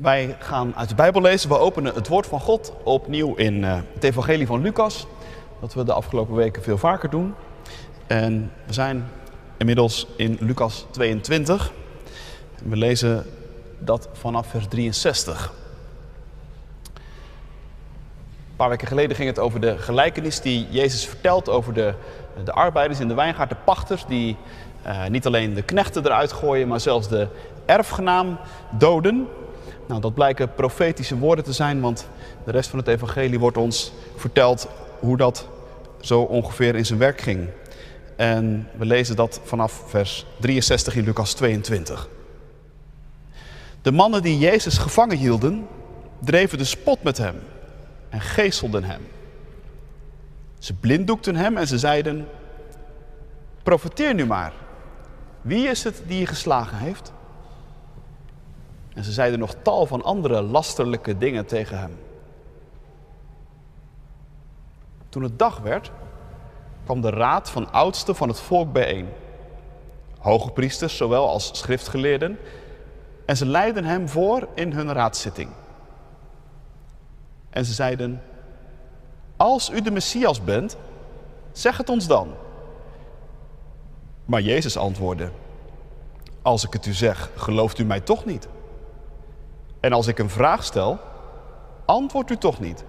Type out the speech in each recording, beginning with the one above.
Wij gaan uit de Bijbel lezen. We openen het woord van God opnieuw in uh, het Evangelie van Lucas. Dat we de afgelopen weken veel vaker doen. En we zijn inmiddels in Lucas 22. We lezen dat vanaf vers 63. Een paar weken geleden ging het over de gelijkenis die Jezus vertelt over de, de arbeiders in de wijngaard, de pachters, die uh, niet alleen de knechten eruit gooien, maar zelfs de erfgenaam doden. Nou, dat blijken profetische woorden te zijn, want de rest van het evangelie wordt ons verteld hoe dat zo ongeveer in zijn werk ging. En we lezen dat vanaf vers 63 in Lucas 22. De mannen die Jezus gevangen hielden, dreven de spot met hem en geeselden hem. Ze blinddoekten hem en ze zeiden: Profeteer nu maar. Wie is het die je geslagen heeft? En ze zeiden nog tal van andere lasterlijke dingen tegen hem. Toen het dag werd, kwam de raad van oudsten van het volk bijeen. Hoge priesters, zowel als schriftgeleerden. En ze leidden hem voor in hun raadszitting. En ze zeiden: Als u de Messias bent, zeg het ons dan. Maar Jezus antwoordde: Als ik het u zeg, gelooft u mij toch niet? En als ik een vraag stel, antwoordt u toch niet.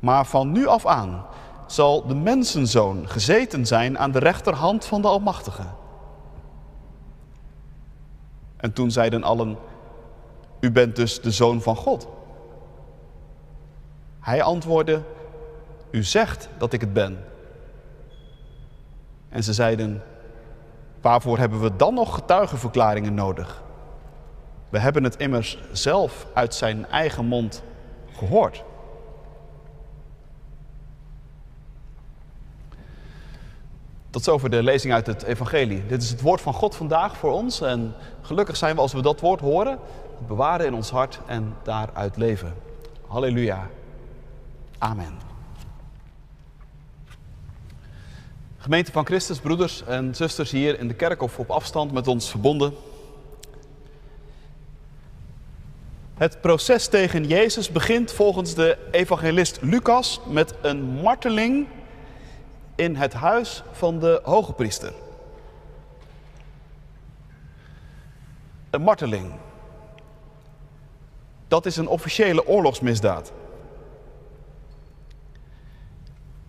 Maar van nu af aan zal de mensenzoon gezeten zijn aan de rechterhand van de Almachtige. En toen zeiden allen, u bent dus de zoon van God. Hij antwoordde, u zegt dat ik het ben. En ze zeiden, waarvoor hebben we dan nog getuigenverklaringen nodig? We hebben het immers zelf uit zijn eigen mond gehoord. Tot zover de lezing uit het Evangelie. Dit is het woord van God vandaag voor ons. En gelukkig zijn we als we dat woord horen, het bewaren in ons hart en daaruit leven. Halleluja. Amen. Gemeente van Christus, broeders en zusters hier in de kerk of op afstand met ons verbonden. Het proces tegen Jezus begint volgens de evangelist Lucas met een marteling in het huis van de hoge priester. Een marteling. Dat is een officiële oorlogsmisdaad.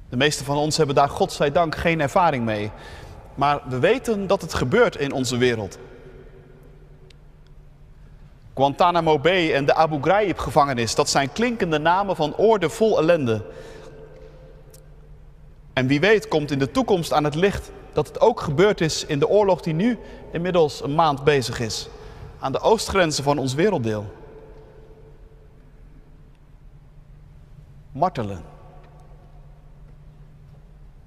De meeste van ons hebben daar godzijdank geen ervaring mee. Maar we weten dat het gebeurt in onze wereld. Guantanamo Bay en de Abu Ghraib-gevangenis, dat zijn klinkende namen van oorden vol ellende. En wie weet komt in de toekomst aan het licht dat het ook gebeurd is in de oorlog die nu inmiddels een maand bezig is, aan de oostgrenzen van ons werelddeel. Martelen.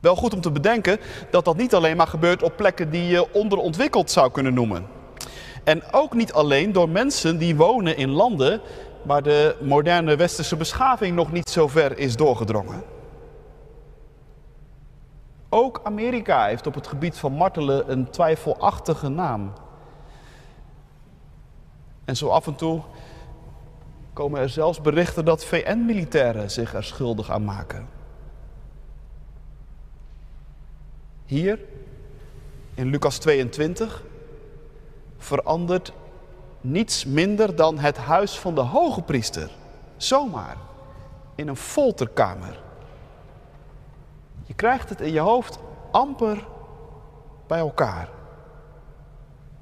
Wel goed om te bedenken dat dat niet alleen maar gebeurt op plekken die je onderontwikkeld zou kunnen noemen. En ook niet alleen door mensen die wonen in landen waar de moderne westerse beschaving nog niet zo ver is doorgedrongen. Ook Amerika heeft op het gebied van martelen een twijfelachtige naam. En zo af en toe komen er zelfs berichten dat VN-militairen zich er schuldig aan maken. Hier in Lucas 22 verandert niets minder dan het huis van de hoge priester. Zomaar in een folterkamer. Je krijgt het in je hoofd amper bij elkaar.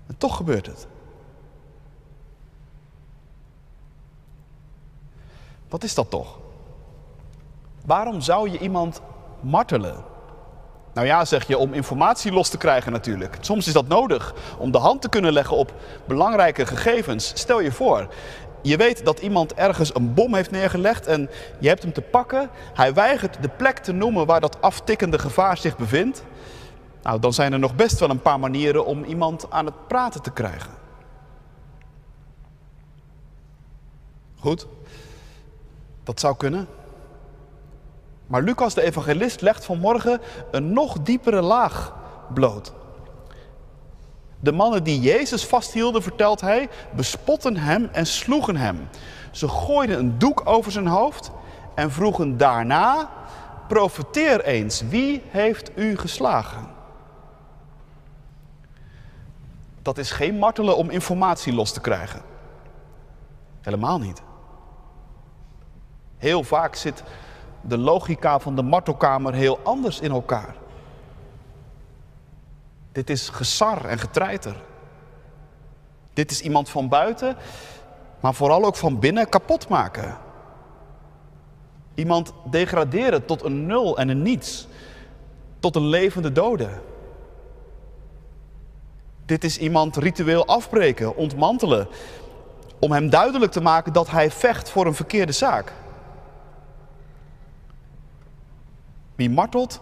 En toch gebeurt het. Wat is dat toch? Waarom zou je iemand martelen? Nou ja, zeg je, om informatie los te krijgen natuurlijk. Soms is dat nodig om de hand te kunnen leggen op belangrijke gegevens. Stel je voor, je weet dat iemand ergens een bom heeft neergelegd en je hebt hem te pakken. Hij weigert de plek te noemen waar dat aftikkende gevaar zich bevindt. Nou, dan zijn er nog best wel een paar manieren om iemand aan het praten te krijgen. Goed, dat zou kunnen. Maar Lucas, de evangelist, legt vanmorgen een nog diepere laag bloot. De mannen die Jezus vasthielden, vertelt hij, bespotten hem en sloegen hem. Ze gooiden een doek over zijn hoofd en vroegen daarna: Profeteer eens, wie heeft u geslagen? Dat is geen martelen om informatie los te krijgen. Helemaal niet. Heel vaak zit de logica van de martelkamer heel anders in elkaar. Dit is gesar en getreiter. Dit is iemand van buiten, maar vooral ook van binnen kapot maken. Iemand degraderen tot een nul en een niets, tot een levende dode. Dit is iemand ritueel afbreken, ontmantelen, om hem duidelijk te maken dat hij vecht voor een verkeerde zaak. Wie martelt,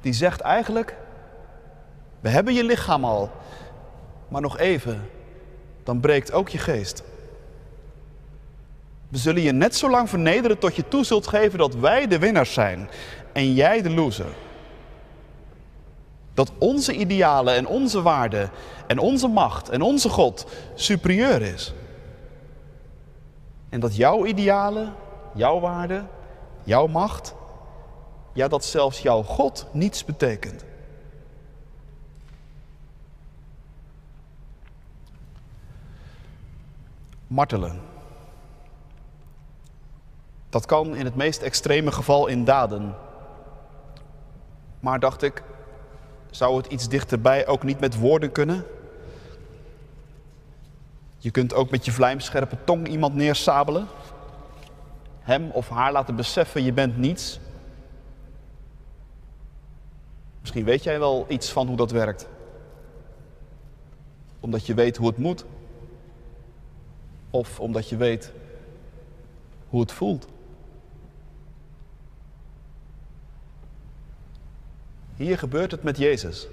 die zegt eigenlijk: We hebben je lichaam al, maar nog even, dan breekt ook je geest. We zullen je net zo lang vernederen tot je toe zult geven dat wij de winnaars zijn en jij de loser. Dat onze idealen en onze waarden en onze macht en onze God superieur is. En dat jouw idealen, jouw waarden, jouw macht, ja dat zelfs jouw God niets betekent. Martelen. Dat kan in het meest extreme geval in daden. Maar dacht ik, zou het iets dichterbij ook niet met woorden kunnen? Je kunt ook met je vlijmscherpe tong iemand neersabelen. Hem of haar laten beseffen, je bent niets. Misschien weet jij wel iets van hoe dat werkt. Omdat je weet hoe het moet. Of omdat je weet hoe het voelt. Hier gebeurt het met Jezus.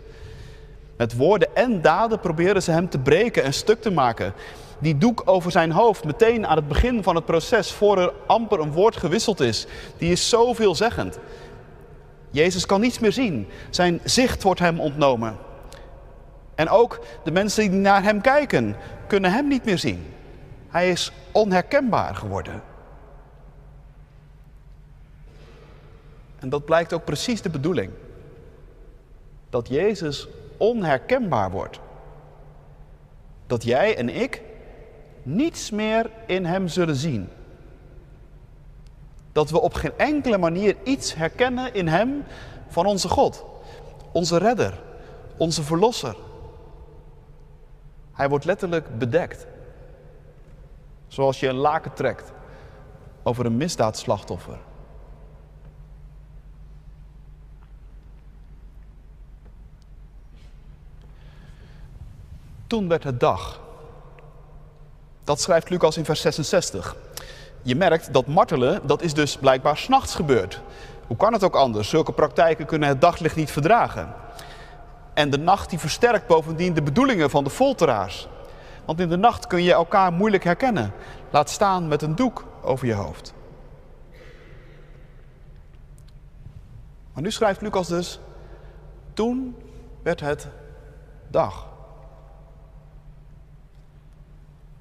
Met woorden en daden proberen ze hem te breken en stuk te maken. Die doek over zijn hoofd, meteen aan het begin van het proces, voor er amper een woord gewisseld is, die is zo veelzeggend. Jezus kan niets meer zien. Zijn zicht wordt hem ontnomen. En ook de mensen die naar hem kijken, kunnen hem niet meer zien. Hij is onherkenbaar geworden. En dat blijkt ook precies de bedoeling dat Jezus onherkenbaar wordt. Dat jij en ik niets meer in Hem zullen zien. Dat we op geen enkele manier iets herkennen in Hem van onze God, onze redder, onze verlosser. Hij wordt letterlijk bedekt. Zoals je een laken trekt over een misdaadslachtoffer. Toen werd het dag. Dat schrijft Lucas in vers 66. Je merkt dat martelen, dat is dus blijkbaar s'nachts gebeurd. Hoe kan het ook anders? Zulke praktijken kunnen het daglicht niet verdragen. En de nacht die versterkt bovendien de bedoelingen van de folteraars. Want in de nacht kun je elkaar moeilijk herkennen. Laat staan met een doek over je hoofd. Maar nu schrijft Lucas dus, toen werd het dag.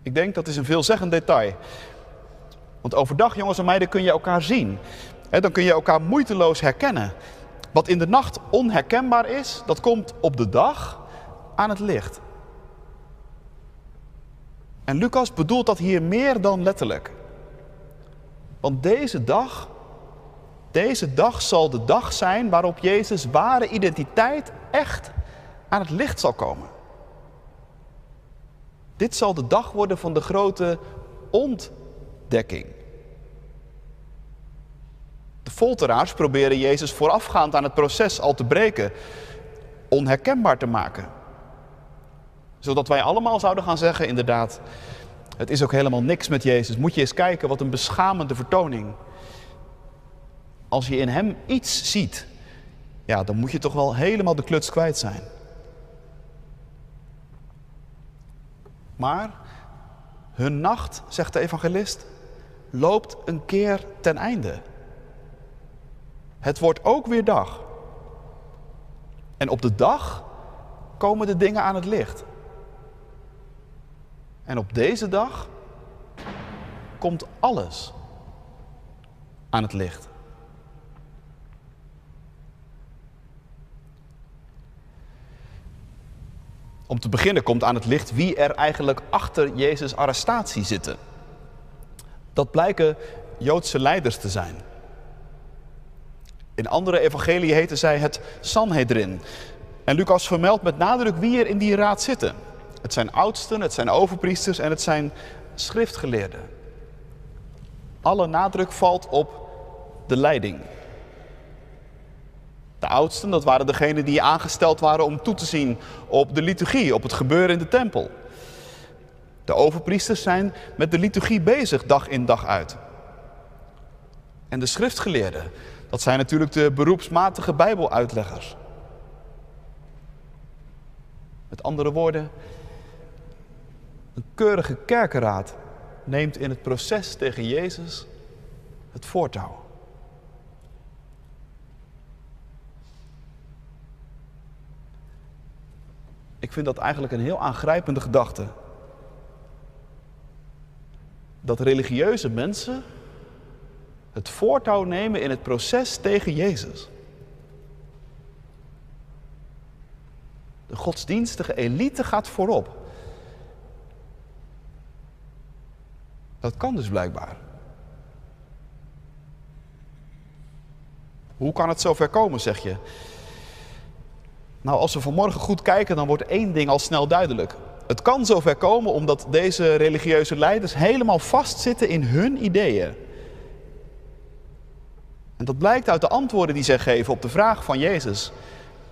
Ik denk dat is een veelzeggend detail. Want overdag, jongens en meiden, kun je elkaar zien. dan kun je elkaar moeiteloos herkennen. Wat in de nacht onherkenbaar is, dat komt op de dag aan het licht. En Lucas bedoelt dat hier meer dan letterlijk. Want deze dag, deze dag zal de dag zijn waarop Jezus' ware identiteit echt aan het licht zal komen. Dit zal de dag worden van de grote ontdekking. De folteraars proberen Jezus voorafgaand aan het proces al te breken, onherkenbaar te maken. Zodat wij allemaal zouden gaan zeggen, inderdaad, het is ook helemaal niks met Jezus. Moet je eens kijken, wat een beschamende vertoning. Als je in Hem iets ziet, ja, dan moet je toch wel helemaal de kluts kwijt zijn. Maar hun nacht, zegt de evangelist, loopt een keer ten einde. Het wordt ook weer dag. En op de dag komen de dingen aan het licht. En op deze dag komt alles aan het licht. Om te beginnen komt aan het licht wie er eigenlijk achter Jezus' arrestatie zitten. Dat blijken Joodse leiders te zijn. In andere evangelieën heten zij het Sanhedrin. En Lucas vermeldt met nadruk wie er in die raad zitten. Het zijn oudsten, het zijn overpriesters en het zijn schriftgeleerden. Alle nadruk valt op de leiding. De oudsten, dat waren degenen die aangesteld waren om toe te zien op de liturgie, op het gebeuren in de tempel. De overpriesters zijn met de liturgie bezig, dag in dag uit. En de schriftgeleerden, dat zijn natuurlijk de beroepsmatige Bijbeluitleggers. Met andere woorden, een keurige kerkenraad neemt in het proces tegen Jezus het voortouw. Ik vind dat eigenlijk een heel aangrijpende gedachte. Dat religieuze mensen het voortouw nemen in het proces tegen Jezus. De godsdienstige elite gaat voorop. Dat kan dus blijkbaar. Hoe kan het zover komen, zeg je? Nou, als we vanmorgen goed kijken, dan wordt één ding al snel duidelijk. Het kan zover komen omdat deze religieuze leiders helemaal vastzitten in hun ideeën. En dat blijkt uit de antwoorden die zij geven op de vraag van Jezus.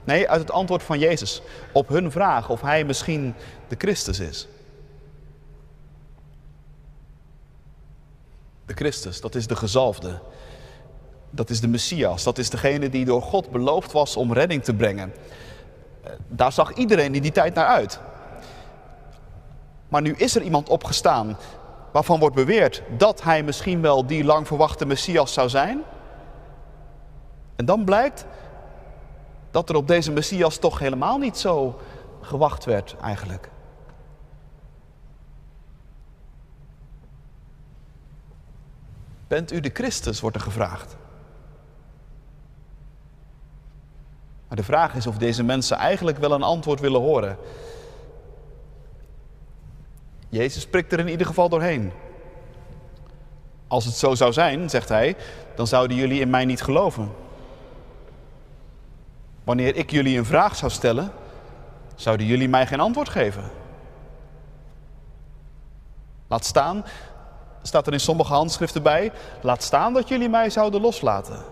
Nee, uit het antwoord van Jezus op hun vraag of hij misschien de Christus is. De Christus, dat is de gezalfde. Dat is de Messias. Dat is degene die door God beloofd was om redding te brengen. Eh, daar zag iedereen in die tijd naar uit. Maar nu is er iemand opgestaan waarvan wordt beweerd dat hij misschien wel die lang verwachte Messias zou zijn. En dan blijkt dat er op deze Messias toch helemaal niet zo gewacht werd eigenlijk. Bent u de Christus, wordt er gevraagd. Maar de vraag is of deze mensen eigenlijk wel een antwoord willen horen. Jezus prikt er in ieder geval doorheen. Als het zo zou zijn, zegt hij, dan zouden jullie in mij niet geloven. Wanneer ik jullie een vraag zou stellen, zouden jullie mij geen antwoord geven. Laat staan, staat er in sommige handschriften bij, laat staan dat jullie mij zouden loslaten.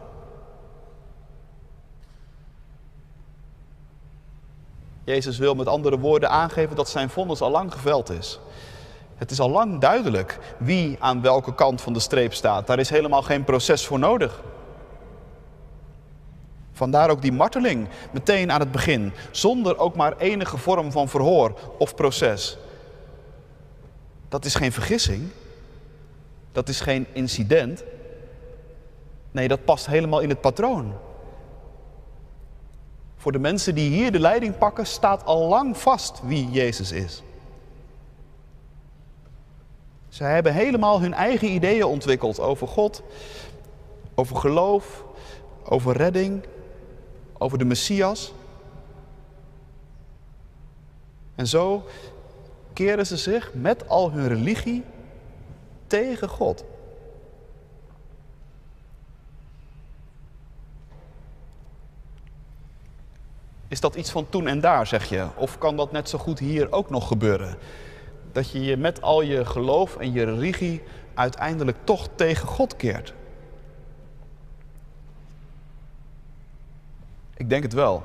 Jezus wil met andere woorden aangeven dat zijn vonnis al lang geveld is. Het is al lang duidelijk wie aan welke kant van de streep staat. Daar is helemaal geen proces voor nodig. Vandaar ook die marteling meteen aan het begin, zonder ook maar enige vorm van verhoor of proces. Dat is geen vergissing, dat is geen incident. Nee, dat past helemaal in het patroon. Voor de mensen die hier de leiding pakken, staat al lang vast wie Jezus is. Zij hebben helemaal hun eigen ideeën ontwikkeld over God, over geloof, over redding, over de Messias. En zo keren ze zich met al hun religie tegen God. Is dat iets van toen en daar, zeg je? Of kan dat net zo goed hier ook nog gebeuren? Dat je je met al je geloof en je religie uiteindelijk toch tegen God keert? Ik denk het wel.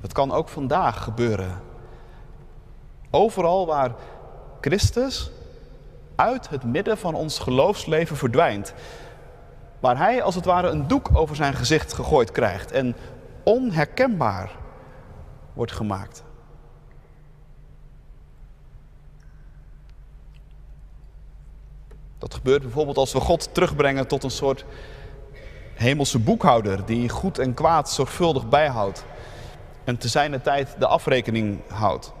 Dat kan ook vandaag gebeuren. Overal waar Christus uit het midden van ons geloofsleven verdwijnt. Waar hij als het ware een doek over zijn gezicht gegooid krijgt en onherkenbaar wordt gemaakt. Dat gebeurt bijvoorbeeld als we God terugbrengen tot een soort hemelse boekhouder die goed en kwaad zorgvuldig bijhoudt. en te zijner tijd de afrekening houdt.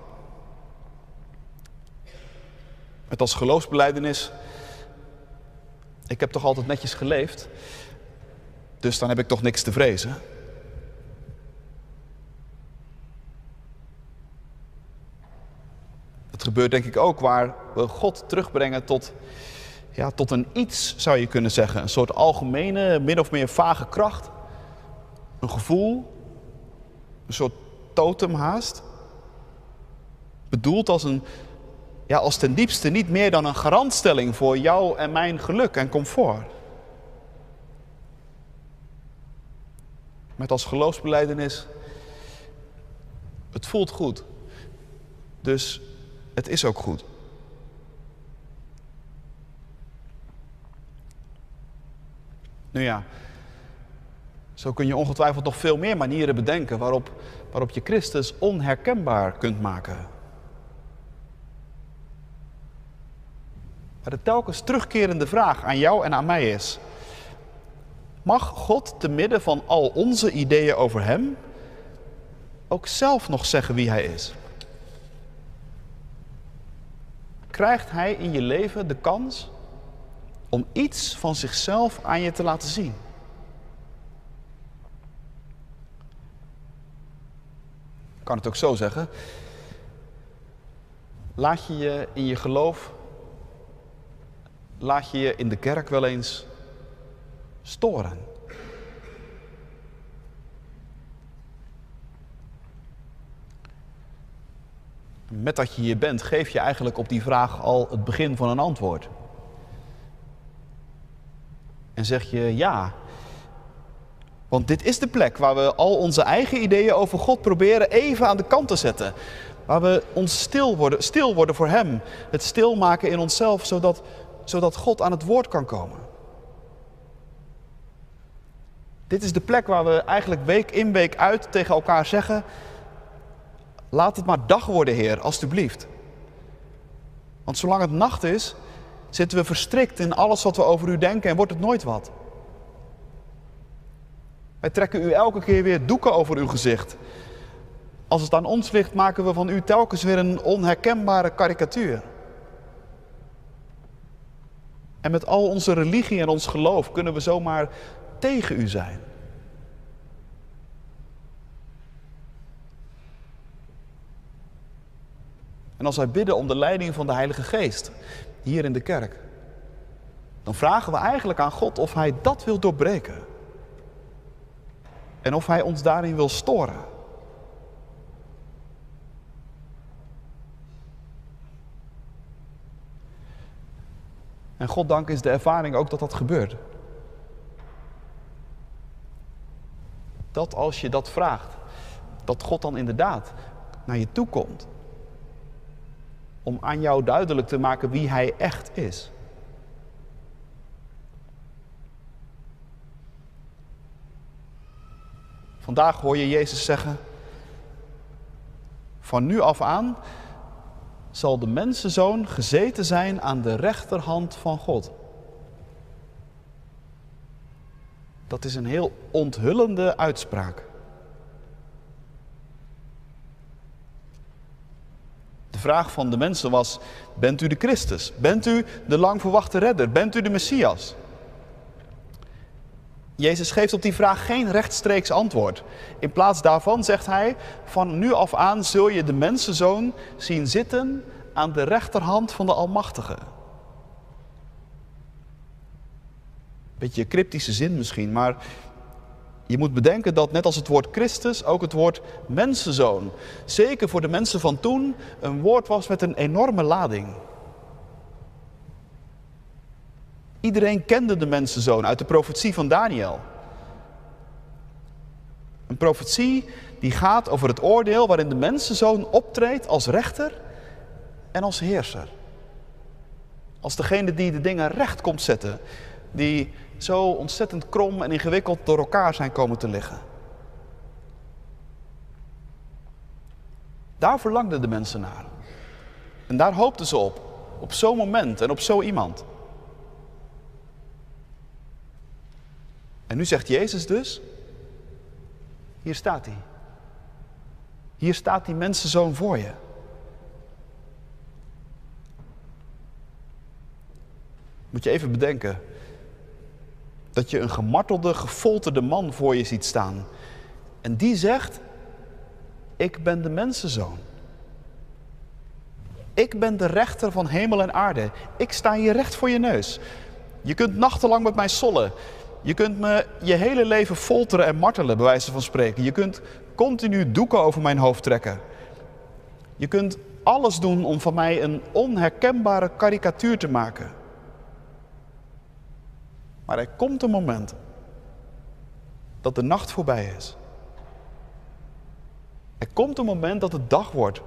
Met als geloofsbeleidenis, ik heb toch altijd netjes geleefd, dus dan heb ik toch niks te vrezen. Het gebeurt denk ik ook waar we God terugbrengen tot, ja, tot een iets, zou je kunnen zeggen. Een soort algemene, min of meer vage kracht. Een gevoel, een soort totemhaast. Bedoeld als, een, ja, als ten diepste niet meer dan een garantstelling voor jou en mijn geluk en comfort. Met als geloofsbeleidenis, het voelt goed. Dus het is ook goed. Nu ja, zo kun je ongetwijfeld nog veel meer manieren bedenken waarop, waarop je Christus onherkenbaar kunt maken. Maar de telkens terugkerende vraag aan jou en aan mij is: Mag God te midden van al onze ideeën over Hem ook zelf nog zeggen wie Hij is? Krijgt Hij in je leven de kans om iets van zichzelf aan je te laten zien? Ik kan het ook zo zeggen. Laat je je in je geloof, laat je je in de kerk wel eens storen. Met dat je hier bent, geef je eigenlijk op die vraag al het begin van een antwoord. En zeg je ja. Want dit is de plek waar we al onze eigen ideeën over God proberen even aan de kant te zetten. Waar we ons stil worden, stil worden voor Hem. Het stilmaken in onszelf, zodat, zodat God aan het woord kan komen. Dit is de plek waar we eigenlijk week in week uit tegen elkaar zeggen: Laat het maar dag worden, Heer, alstublieft. Want zolang het nacht is, zitten we verstrikt in alles wat we over u denken en wordt het nooit wat. Wij trekken u elke keer weer doeken over uw gezicht. Als het aan ons ligt, maken we van u telkens weer een onherkenbare karikatuur. En met al onze religie en ons geloof kunnen we zomaar tegen u zijn. En als wij bidden om de leiding van de Heilige Geest hier in de kerk, dan vragen we eigenlijk aan God of Hij dat wil doorbreken. En of Hij ons daarin wil storen. En God dank is de ervaring ook dat dat gebeurt. Dat als je dat vraagt, dat God dan inderdaad naar je toe komt. Om aan jou duidelijk te maken wie Hij echt is. Vandaag hoor je Jezus zeggen: Van nu af aan zal de mensenzoon gezeten zijn aan de rechterhand van God. Dat is een heel onthullende uitspraak. De vraag van de mensen was: Bent u de Christus? Bent u de lang verwachte redder? Bent u de Messias? Jezus geeft op die vraag geen rechtstreeks antwoord. In plaats daarvan zegt hij: Van nu af aan zul je de mensenzoon zien zitten aan de rechterhand van de Almachtige. Beetje cryptische zin misschien, maar je moet bedenken dat net als het woord Christus ook het woord mensenzoon, zeker voor de mensen van toen, een woord was met een enorme lading. Iedereen kende de mensenzoon uit de profetie van Daniel. Een profetie die gaat over het oordeel waarin de mensenzoon optreedt als rechter en als heerser. Als degene die de dingen recht komt zetten, die zo ontzettend krom en ingewikkeld door elkaar zijn komen te liggen. Daar verlangden de mensen naar. En daar hoopten ze op, op zo'n moment en op zo iemand. En nu zegt Jezus dus, hier staat hij. Hier staat die mensenzoon voor je. Moet je even bedenken dat je een gemartelde, gefolterde man voor je ziet staan. En die zegt, ik ben de mensenzoon. Ik ben de rechter van hemel en aarde. Ik sta hier recht voor je neus. Je kunt nachtenlang met mij sollen. Je kunt me je hele leven folteren en martelen, bij wijze van spreken. Je kunt continu doeken over mijn hoofd trekken. Je kunt alles doen om van mij een onherkenbare karikatuur te maken. Maar er komt een moment dat de nacht voorbij is. Er komt een moment dat het dag wordt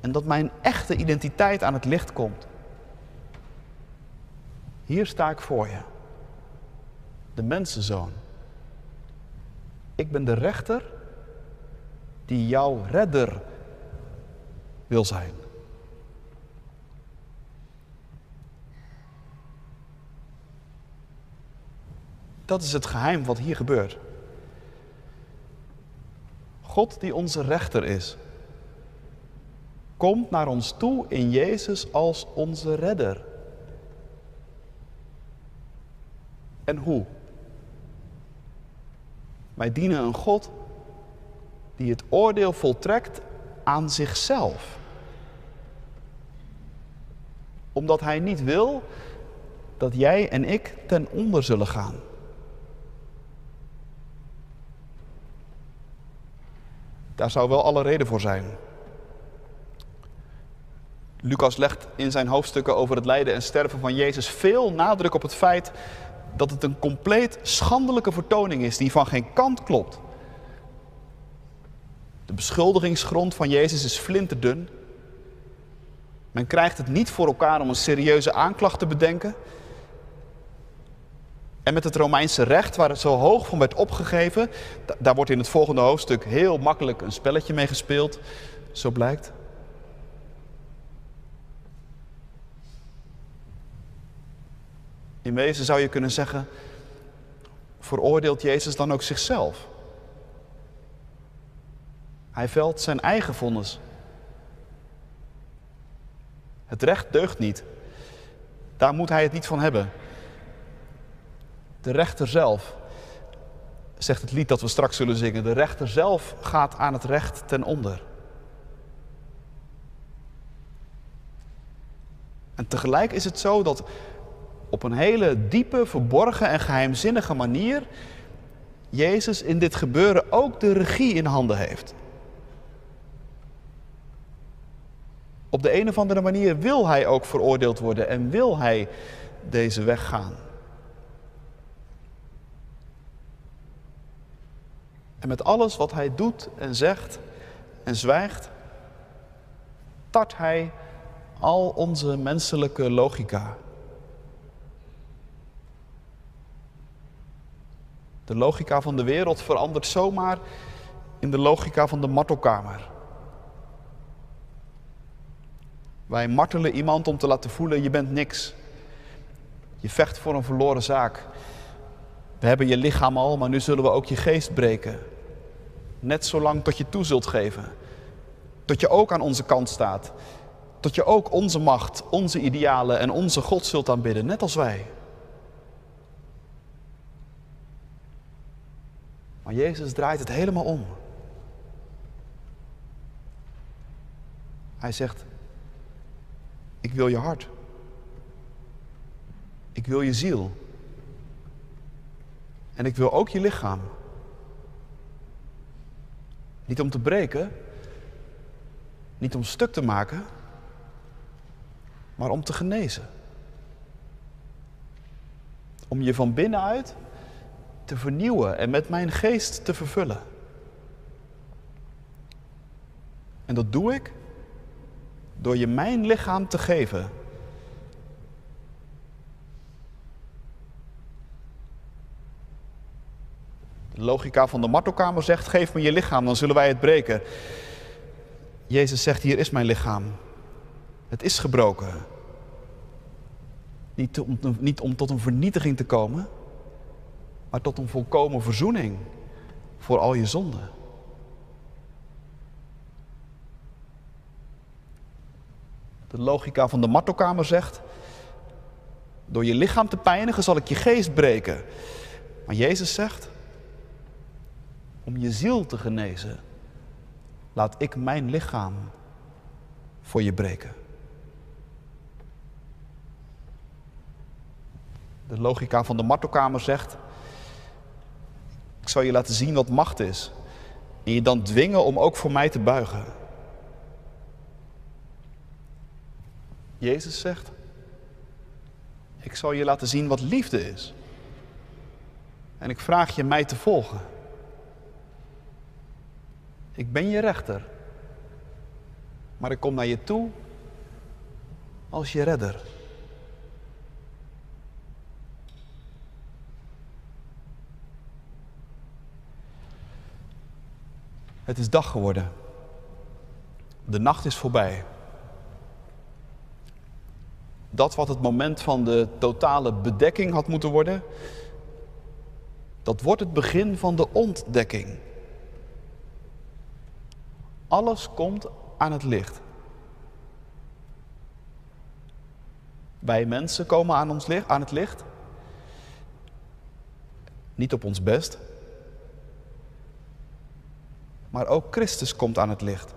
en dat mijn echte identiteit aan het licht komt. Hier sta ik voor je, de mensenzoon. Ik ben de rechter die jouw redder wil zijn. Dat is het geheim wat hier gebeurt. God die onze rechter is, komt naar ons toe in Jezus als onze redder. En hoe? Wij dienen een God die het oordeel voltrekt aan zichzelf. Omdat Hij niet wil dat jij en ik ten onder zullen gaan. Daar zou wel alle reden voor zijn. Lucas legt in zijn hoofdstukken over het lijden en sterven van Jezus veel nadruk op het feit dat het een compleet schandelijke vertoning is die van geen kant klopt. De beschuldigingsgrond van Jezus is flinterdun. Men krijgt het niet voor elkaar om een serieuze aanklacht te bedenken. En met het Romeinse recht, waar het zo hoog van werd opgegeven, daar wordt in het volgende hoofdstuk heel makkelijk een spelletje mee gespeeld, zo blijkt. In wezen zou je kunnen zeggen, veroordeelt Jezus dan ook zichzelf? Hij velt zijn eigen vonnis. Het recht deugt niet. Daar moet hij het niet van hebben. De rechter zelf, zegt het lied dat we straks zullen zingen, de rechter zelf gaat aan het recht ten onder. En tegelijk is het zo dat op een hele diepe, verborgen en geheimzinnige manier Jezus in dit gebeuren ook de regie in handen heeft. Op de een of andere manier wil hij ook veroordeeld worden en wil hij deze weg gaan. En met alles wat hij doet en zegt en zwijgt, tart hij al onze menselijke logica. De logica van de wereld verandert zomaar in de logica van de martelkamer. Wij martelen iemand om te laten voelen, je bent niks. Je vecht voor een verloren zaak. We hebben je lichaam al, maar nu zullen we ook je geest breken. Net zolang tot je toe zult geven. Tot je ook aan onze kant staat. Tot je ook onze macht, onze idealen en onze God zult aanbidden, net als wij. Maar Jezus draait het helemaal om. Hij zegt, ik wil je hart. Ik wil je ziel. En ik wil ook je lichaam. Niet om te breken, niet om stuk te maken, maar om te genezen. Om je van binnenuit te vernieuwen en met mijn geest te vervullen. En dat doe ik door je mijn lichaam te geven. De logica van de martelkamer zegt: geef me je lichaam, dan zullen wij het breken. Jezus zegt: hier is mijn lichaam. Het is gebroken. Niet om, niet om tot een vernietiging te komen, maar tot een volkomen verzoening voor al je zonden. De logica van de martelkamer zegt: door je lichaam te pijnigen zal ik je geest breken. Maar Jezus zegt: om je ziel te genezen, laat ik mijn lichaam voor je breken. De logica van de martelkamer zegt: ik zal je laten zien wat macht is. En je dan dwingen om ook voor mij te buigen. Jezus zegt: Ik zal je laten zien wat liefde is. En ik vraag je mij te volgen. Ik ben je rechter. Maar ik kom naar je toe als je redder. Het is dag geworden. De nacht is voorbij. Dat wat het moment van de totale bedekking had moeten worden, dat wordt het begin van de ontdekking. Alles komt aan het licht. Wij mensen komen aan, ons licht, aan het licht. Niet op ons best. Maar ook Christus komt aan het licht.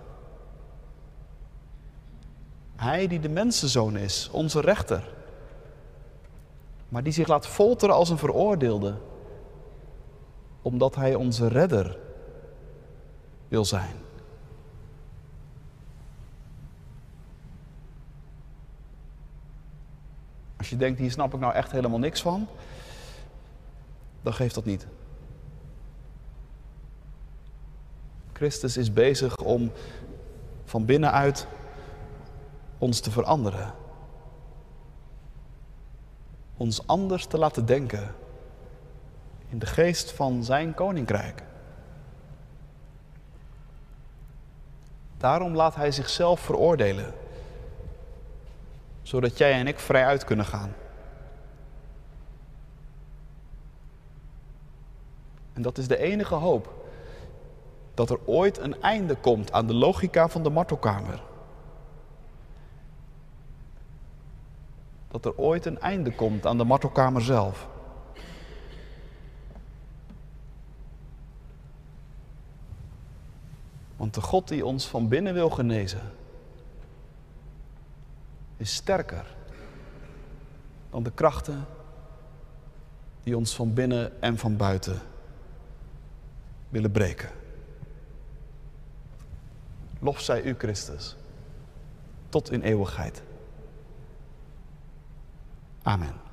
Hij die de mensenzoon is, onze rechter. Maar die zich laat folteren als een veroordeelde. Omdat hij onze redder wil zijn. Als je denkt, hier snap ik nou echt helemaal niks van, dan geeft dat niet. Christus is bezig om van binnenuit ons te veranderen. Ons anders te laten denken in de geest van zijn koninkrijk. Daarom laat hij zichzelf veroordelen, zodat jij en ik vrij uit kunnen gaan. En dat is de enige hoop dat er ooit een einde komt aan de logica van de martelkamer. Dat er ooit een einde komt aan de martelkamer zelf. Want de God die ons van binnen wil genezen, is sterker dan de krachten die ons van binnen en van buiten willen breken. Lof zij u, Christus, tot in eeuwigheid. Amen.